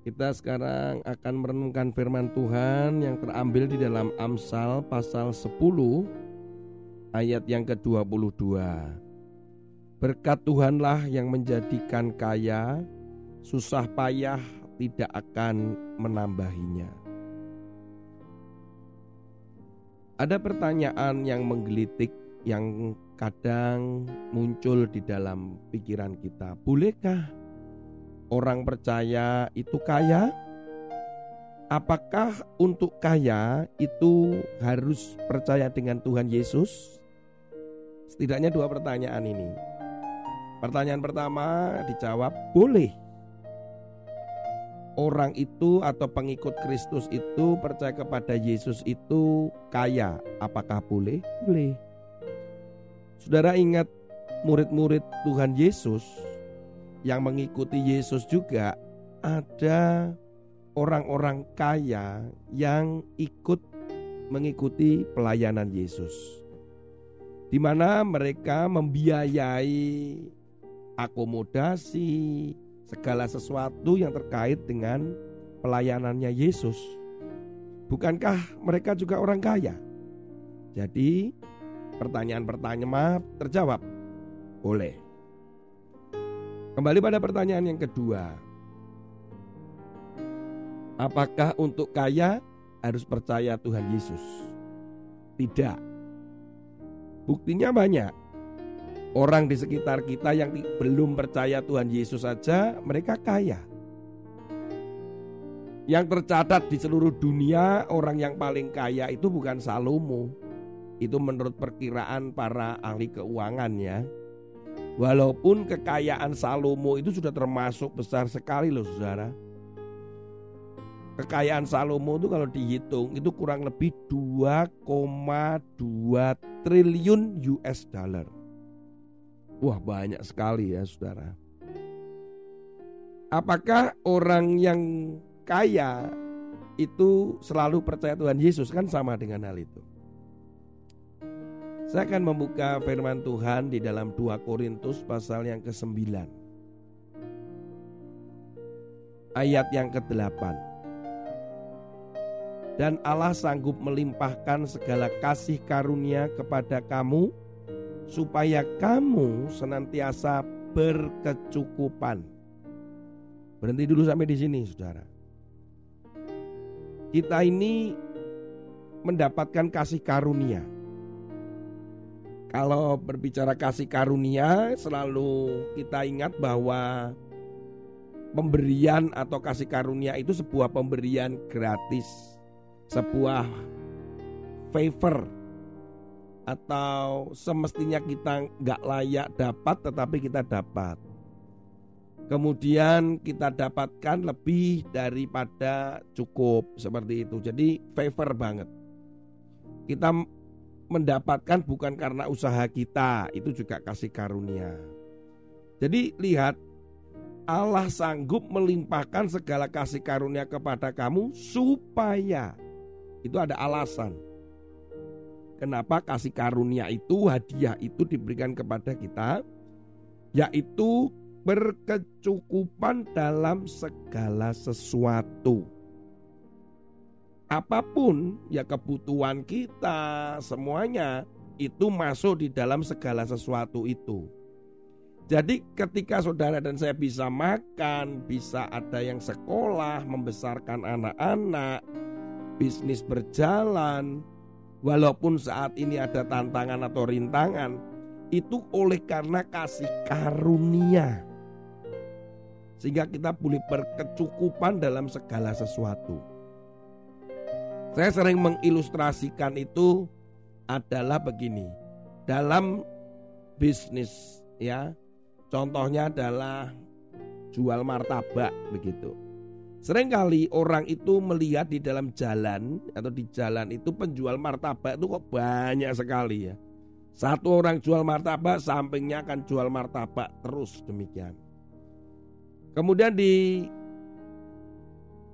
Kita sekarang akan merenungkan firman Tuhan yang terambil di dalam Amsal pasal 10 ayat yang ke-22. Berkat Tuhanlah yang menjadikan kaya, susah payah tidak akan menambahinya. Ada pertanyaan yang menggelitik yang kadang muncul di dalam pikiran kita. Bolehkah orang percaya itu kaya? Apakah untuk kaya itu harus percaya dengan Tuhan Yesus? Setidaknya dua pertanyaan ini. Pertanyaan pertama dijawab boleh. Orang itu atau pengikut Kristus itu percaya kepada Yesus itu kaya. Apakah boleh? Boleh. Saudara ingat murid-murid Tuhan Yesus yang mengikuti Yesus juga ada orang-orang kaya yang ikut mengikuti pelayanan Yesus. Di mana mereka membiayai akomodasi segala sesuatu yang terkait dengan pelayanannya Yesus. Bukankah mereka juga orang kaya? Jadi pertanyaan-pertanyaan terjawab. Boleh. Kembali pada pertanyaan yang kedua. Apakah untuk kaya harus percaya Tuhan Yesus? Tidak. Buktinya banyak. Orang di sekitar kita yang belum percaya Tuhan Yesus saja mereka kaya. Yang tercatat di seluruh dunia orang yang paling kaya itu bukan Salomo. Itu menurut perkiraan para ahli keuangan ya. Walaupun kekayaan Salomo itu sudah termasuk besar sekali loh saudara. Kekayaan Salomo itu kalau dihitung itu kurang lebih 2,2 triliun US dollar. Wah banyak sekali ya saudara. Apakah orang yang kaya itu selalu percaya Tuhan Yesus kan sama dengan hal itu. Saya akan membuka firman Tuhan di dalam 2 Korintus pasal yang ke-9. Ayat yang ke-8. Dan Allah sanggup melimpahkan segala kasih karunia kepada kamu supaya kamu senantiasa berkecukupan. Berhenti dulu sampai di sini, Saudara. Kita ini mendapatkan kasih karunia kalau berbicara kasih karunia, selalu kita ingat bahwa pemberian atau kasih karunia itu sebuah pemberian gratis, sebuah favor atau semestinya kita nggak layak dapat tetapi kita dapat. Kemudian kita dapatkan lebih daripada cukup seperti itu. Jadi favor banget. Kita mendapatkan bukan karena usaha kita, itu juga kasih karunia. Jadi lihat Allah sanggup melimpahkan segala kasih karunia kepada kamu supaya itu ada alasan. Kenapa kasih karunia itu hadiah itu diberikan kepada kita yaitu berkecukupan dalam segala sesuatu apa pun ya kebutuhan kita semuanya itu masuk di dalam segala sesuatu itu. Jadi ketika saudara dan saya bisa makan, bisa ada yang sekolah, membesarkan anak-anak, bisnis berjalan, walaupun saat ini ada tantangan atau rintangan, itu oleh karena kasih karunia. Sehingga kita boleh berkecukupan dalam segala sesuatu. Saya sering mengilustrasikan itu adalah begini. Dalam bisnis ya. Contohnya adalah jual martabak begitu. Seringkali orang itu melihat di dalam jalan atau di jalan itu penjual martabak itu kok banyak sekali ya. Satu orang jual martabak, sampingnya akan jual martabak terus demikian. Kemudian di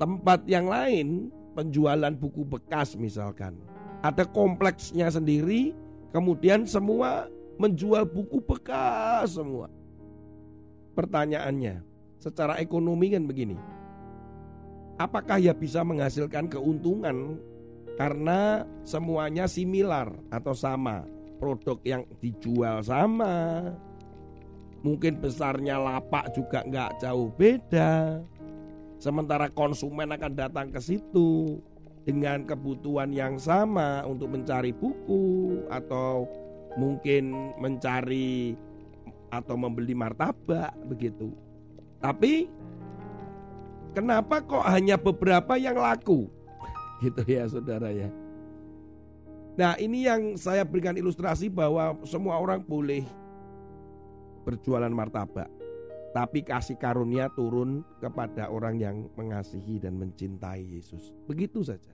tempat yang lain penjualan buku bekas misalkan. Ada kompleksnya sendiri, kemudian semua menjual buku bekas semua. Pertanyaannya, secara ekonomi kan begini apakah ya bisa menghasilkan keuntungan karena semuanya similar atau sama produk yang dijual sama mungkin besarnya lapak juga nggak jauh beda sementara konsumen akan datang ke situ dengan kebutuhan yang sama untuk mencari buku atau mungkin mencari atau membeli martabak begitu tapi Kenapa kok hanya beberapa yang laku? Gitu ya saudara ya. Nah ini yang saya berikan ilustrasi bahwa semua orang boleh berjualan martabak. Tapi kasih karunia turun kepada orang yang mengasihi dan mencintai Yesus. Begitu saja.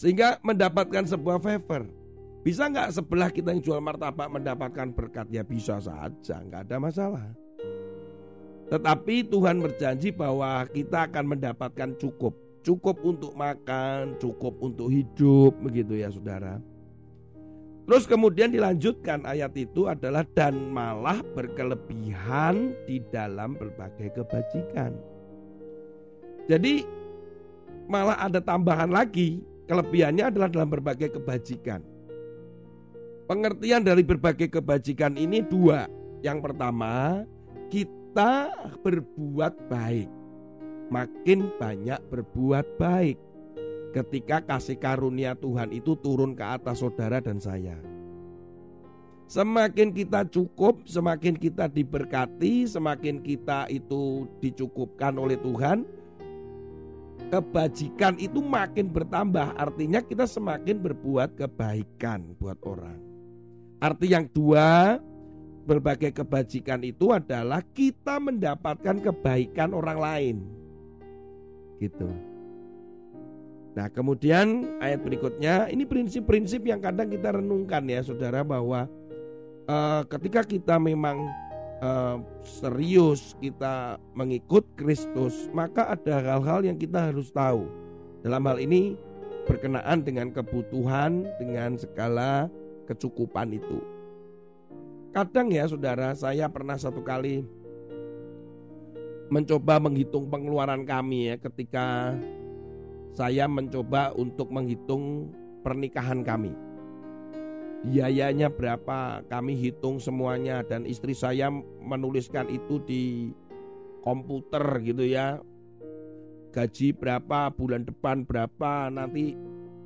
Sehingga mendapatkan sebuah favor. Bisa nggak sebelah kita yang jual martabak mendapatkan berkat? Ya bisa saja, nggak ada masalah. Tetapi Tuhan berjanji bahwa kita akan mendapatkan cukup. Cukup untuk makan, cukup untuk hidup, begitu ya saudara. Terus kemudian dilanjutkan ayat itu adalah dan malah berkelebihan di dalam berbagai kebajikan. Jadi malah ada tambahan lagi, kelebihannya adalah dalam berbagai kebajikan. Pengertian dari berbagai kebajikan ini dua. Yang pertama, kita berbuat baik, makin banyak berbuat baik. Ketika kasih karunia Tuhan itu turun ke atas saudara dan saya. Semakin kita cukup, semakin kita diberkati, semakin kita itu dicukupkan oleh Tuhan, kebajikan itu makin bertambah. Artinya kita semakin berbuat kebaikan buat orang. Arti yang dua, berbagai kebajikan itu adalah kita mendapatkan kebaikan orang lain. Gitu. Nah, kemudian ayat berikutnya ini prinsip-prinsip yang kadang kita renungkan ya, Saudara bahwa uh, ketika kita memang uh, serius kita mengikut Kristus, maka ada hal-hal yang kita harus tahu. Dalam hal ini berkenaan dengan kebutuhan dengan segala kecukupan itu. Kadang ya saudara, saya pernah satu kali mencoba menghitung pengeluaran kami ya ketika saya mencoba untuk menghitung pernikahan kami. Biayanya berapa kami hitung semuanya dan istri saya menuliskan itu di komputer gitu ya. Gaji berapa, bulan depan berapa, nanti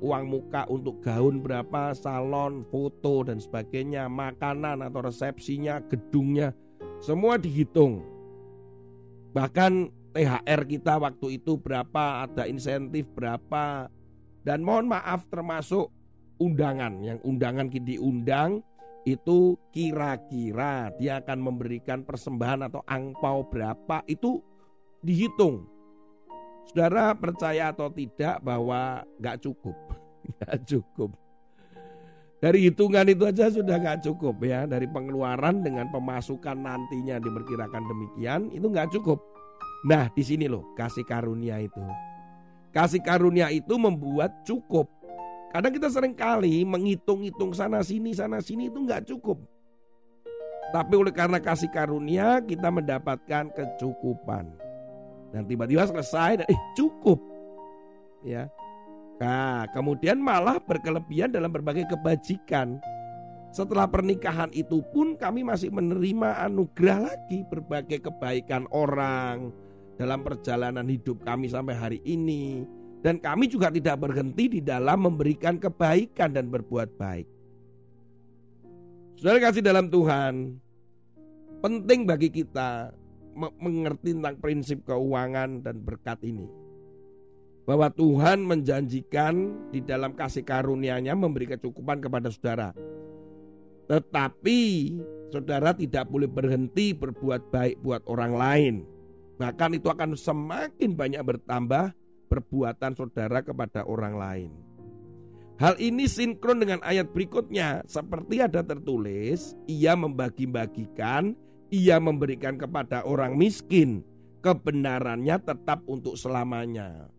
uang muka untuk gaun berapa, salon, foto dan sebagainya, makanan atau resepsinya, gedungnya, semua dihitung. Bahkan THR kita waktu itu berapa, ada insentif berapa, dan mohon maaf termasuk undangan, yang undangan diundang itu kira-kira dia akan memberikan persembahan atau angpau berapa itu dihitung Saudara percaya atau tidak bahwa nggak cukup, nggak cukup. Dari hitungan itu aja sudah nggak cukup ya. Dari pengeluaran dengan pemasukan nantinya diperkirakan demikian itu nggak cukup. Nah di sini loh kasih karunia itu. Kasih karunia itu membuat cukup. Kadang kita sering kali menghitung-hitung sana sini sana sini itu nggak cukup. Tapi oleh karena kasih karunia kita mendapatkan kecukupan. Dan tiba-tiba selesai dan eh cukup. Ya. Nah, kemudian malah berkelebihan dalam berbagai kebajikan. Setelah pernikahan itu pun kami masih menerima anugerah lagi berbagai kebaikan orang dalam perjalanan hidup kami sampai hari ini. Dan kami juga tidak berhenti di dalam memberikan kebaikan dan berbuat baik. Saudara kasih dalam Tuhan, penting bagi kita mengerti tentang prinsip keuangan dan berkat ini. Bahwa Tuhan menjanjikan di dalam kasih karunia-Nya memberi kecukupan kepada saudara. Tetapi saudara tidak boleh berhenti berbuat baik buat orang lain. Bahkan itu akan semakin banyak bertambah perbuatan saudara kepada orang lain. Hal ini sinkron dengan ayat berikutnya, seperti ada tertulis, ia membagi-bagikan, ia memberikan kepada orang miskin, kebenarannya tetap untuk selamanya.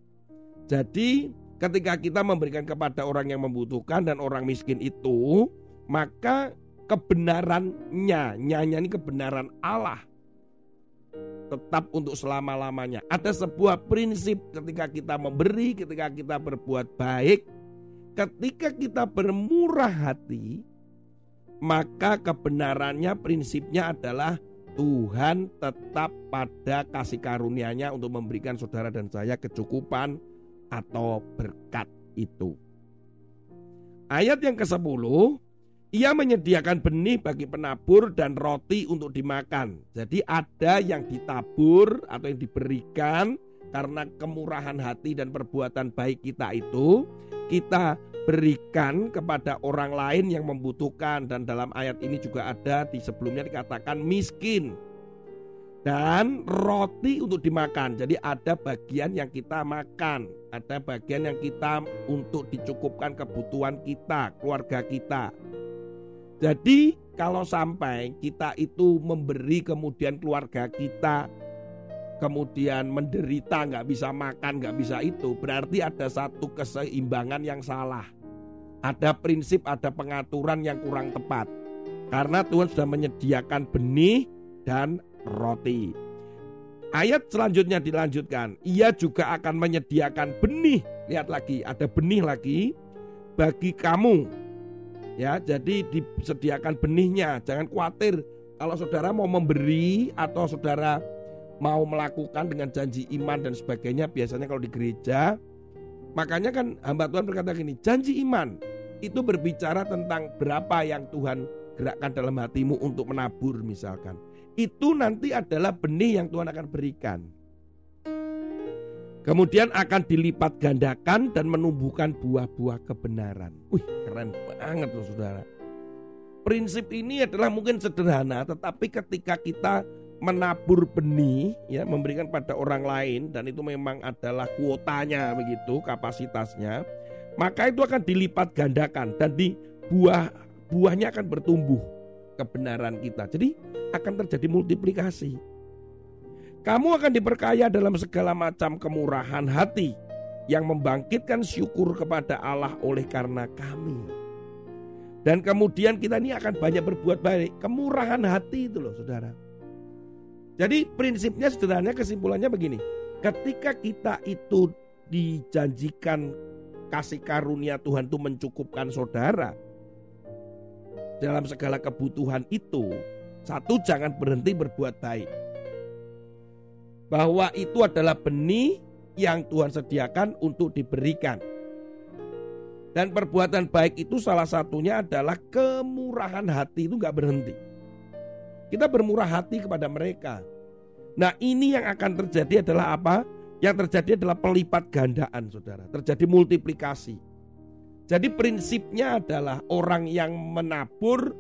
Jadi, ketika kita memberikan kepada orang yang membutuhkan dan orang miskin itu, maka kebenarannya, nyanyi kebenaran Allah tetap untuk selama-lamanya. Ada sebuah prinsip ketika kita memberi, ketika kita berbuat baik, ketika kita bermurah hati, maka kebenarannya prinsipnya adalah Tuhan tetap pada kasih karunia-Nya untuk memberikan saudara dan saya kecukupan atau berkat itu. Ayat yang ke-10, ia menyediakan benih bagi penabur dan roti untuk dimakan. Jadi ada yang ditabur atau yang diberikan karena kemurahan hati dan perbuatan baik kita itu kita berikan kepada orang lain yang membutuhkan dan dalam ayat ini juga ada di sebelumnya dikatakan miskin dan roti untuk dimakan. Jadi ada bagian yang kita makan, ada bagian yang kita untuk dicukupkan kebutuhan kita, keluarga kita. Jadi kalau sampai kita itu memberi kemudian keluarga kita kemudian menderita, nggak bisa makan, nggak bisa itu, berarti ada satu keseimbangan yang salah. Ada prinsip, ada pengaturan yang kurang tepat. Karena Tuhan sudah menyediakan benih dan roti. Ayat selanjutnya dilanjutkan, ia juga akan menyediakan benih. Lihat lagi, ada benih lagi bagi kamu. Ya, jadi disediakan benihnya. Jangan khawatir kalau saudara mau memberi atau saudara mau melakukan dengan janji iman dan sebagainya biasanya kalau di gereja makanya kan hamba Tuhan berkata gini janji iman itu berbicara tentang berapa yang Tuhan gerakkan dalam hatimu untuk menabur misalkan itu nanti adalah benih yang Tuhan akan berikan kemudian akan dilipat gandakan dan menumbuhkan buah-buah kebenaran. Wih keren banget loh saudara. Prinsip ini adalah mungkin sederhana tetapi ketika kita menabur benih ya memberikan pada orang lain dan itu memang adalah kuotanya begitu kapasitasnya maka itu akan dilipat gandakan dan di buah buahnya akan bertumbuh kebenaran kita. Jadi akan terjadi multiplikasi kamu akan diperkaya dalam segala macam kemurahan hati yang membangkitkan syukur kepada Allah oleh karena kami dan kemudian kita ini akan banyak berbuat baik kemurahan hati itu loh saudara jadi prinsipnya sederhana kesimpulannya begini. Ketika kita itu dijanjikan kasih karunia Tuhan itu mencukupkan saudara dalam segala kebutuhan itu, satu jangan berhenti berbuat baik. Bahwa itu adalah benih yang Tuhan sediakan untuk diberikan. Dan perbuatan baik itu salah satunya adalah kemurahan hati itu nggak berhenti. Kita bermurah hati kepada mereka. Nah ini yang akan terjadi adalah apa? Yang terjadi adalah pelipat gandaan saudara. Terjadi multiplikasi. Jadi prinsipnya adalah orang yang menabur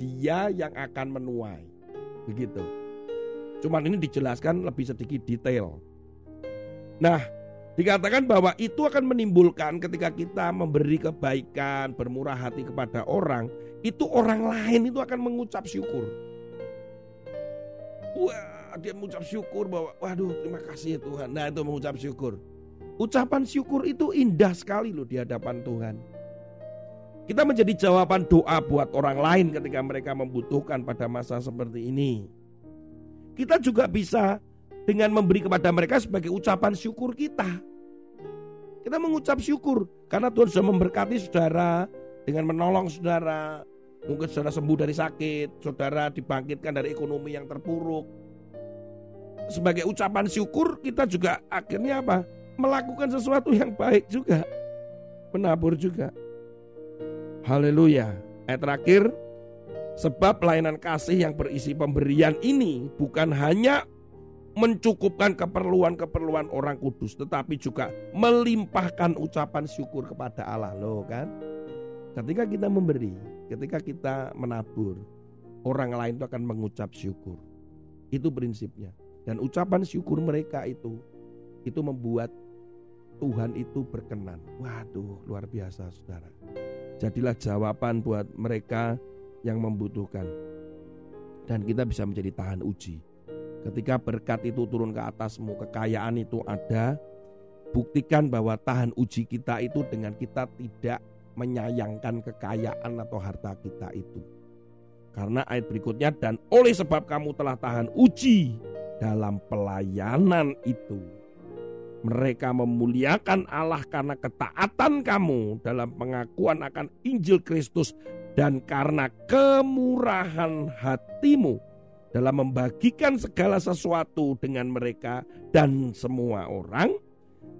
dia yang akan menuai. Begitu. Cuman ini dijelaskan lebih sedikit detail. Nah, dikatakan bahwa itu akan menimbulkan ketika kita memberi kebaikan, bermurah hati kepada orang, itu orang lain itu akan mengucap syukur. Wah, dia mengucap syukur bahwa waduh terima kasih ya Tuhan. Nah, itu mengucap syukur. Ucapan syukur itu indah sekali loh di hadapan Tuhan. Kita menjadi jawaban doa buat orang lain ketika mereka membutuhkan pada masa seperti ini. Kita juga bisa dengan memberi kepada mereka sebagai ucapan syukur kita. Kita mengucap syukur karena Tuhan sudah memberkati saudara dengan menolong saudara, Mungkin saudara sembuh dari sakit, saudara dibangkitkan dari ekonomi yang terpuruk. Sebagai ucapan syukur kita juga akhirnya apa? Melakukan sesuatu yang baik juga. Menabur juga. Haleluya. Ayat terakhir, sebab pelayanan kasih yang berisi pemberian ini bukan hanya mencukupkan keperluan-keperluan orang kudus, tetapi juga melimpahkan ucapan syukur kepada Allah. Loh kan? Ketika kita memberi, ketika kita menabur, orang lain itu akan mengucap syukur. Itu prinsipnya. Dan ucapan syukur mereka itu itu membuat Tuhan itu berkenan. Waduh, luar biasa Saudara. Jadilah jawaban buat mereka yang membutuhkan. Dan kita bisa menjadi tahan uji. Ketika berkat itu turun ke atasmu, kekayaan itu ada, buktikan bahwa tahan uji kita itu dengan kita tidak menyayangkan kekayaan atau harta kita itu. Karena ayat berikutnya dan oleh sebab kamu telah tahan uji dalam pelayanan itu. Mereka memuliakan Allah karena ketaatan kamu dalam pengakuan akan Injil Kristus dan karena kemurahan hatimu dalam membagikan segala sesuatu dengan mereka dan semua orang.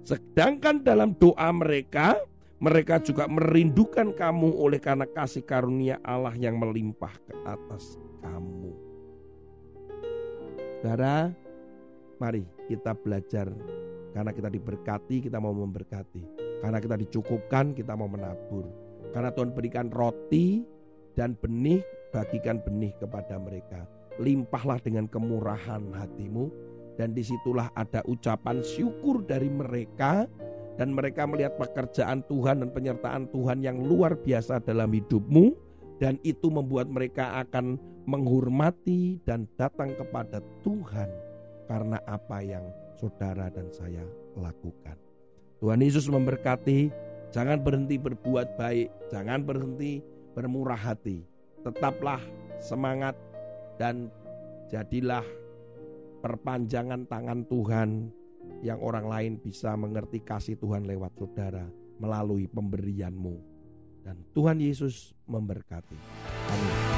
Sedangkan dalam doa mereka, mereka juga merindukan kamu oleh karena kasih karunia Allah yang melimpah ke atas kamu. Saudara, mari kita belajar karena kita diberkati, kita mau memberkati. Karena kita dicukupkan, kita mau menabur. Karena Tuhan berikan roti dan benih, bagikan benih kepada mereka. Limpahlah dengan kemurahan hatimu dan di situlah ada ucapan syukur dari mereka dan mereka melihat pekerjaan Tuhan dan penyertaan Tuhan yang luar biasa dalam hidupmu dan itu membuat mereka akan menghormati dan datang kepada Tuhan karena apa yang saudara dan saya lakukan. Tuhan Yesus memberkati, jangan berhenti berbuat baik, jangan berhenti bermurah hati. Tetaplah semangat dan jadilah perpanjangan tangan Tuhan yang orang lain bisa mengerti kasih Tuhan lewat saudara melalui pemberianmu. Dan Tuhan Yesus memberkati. Amin.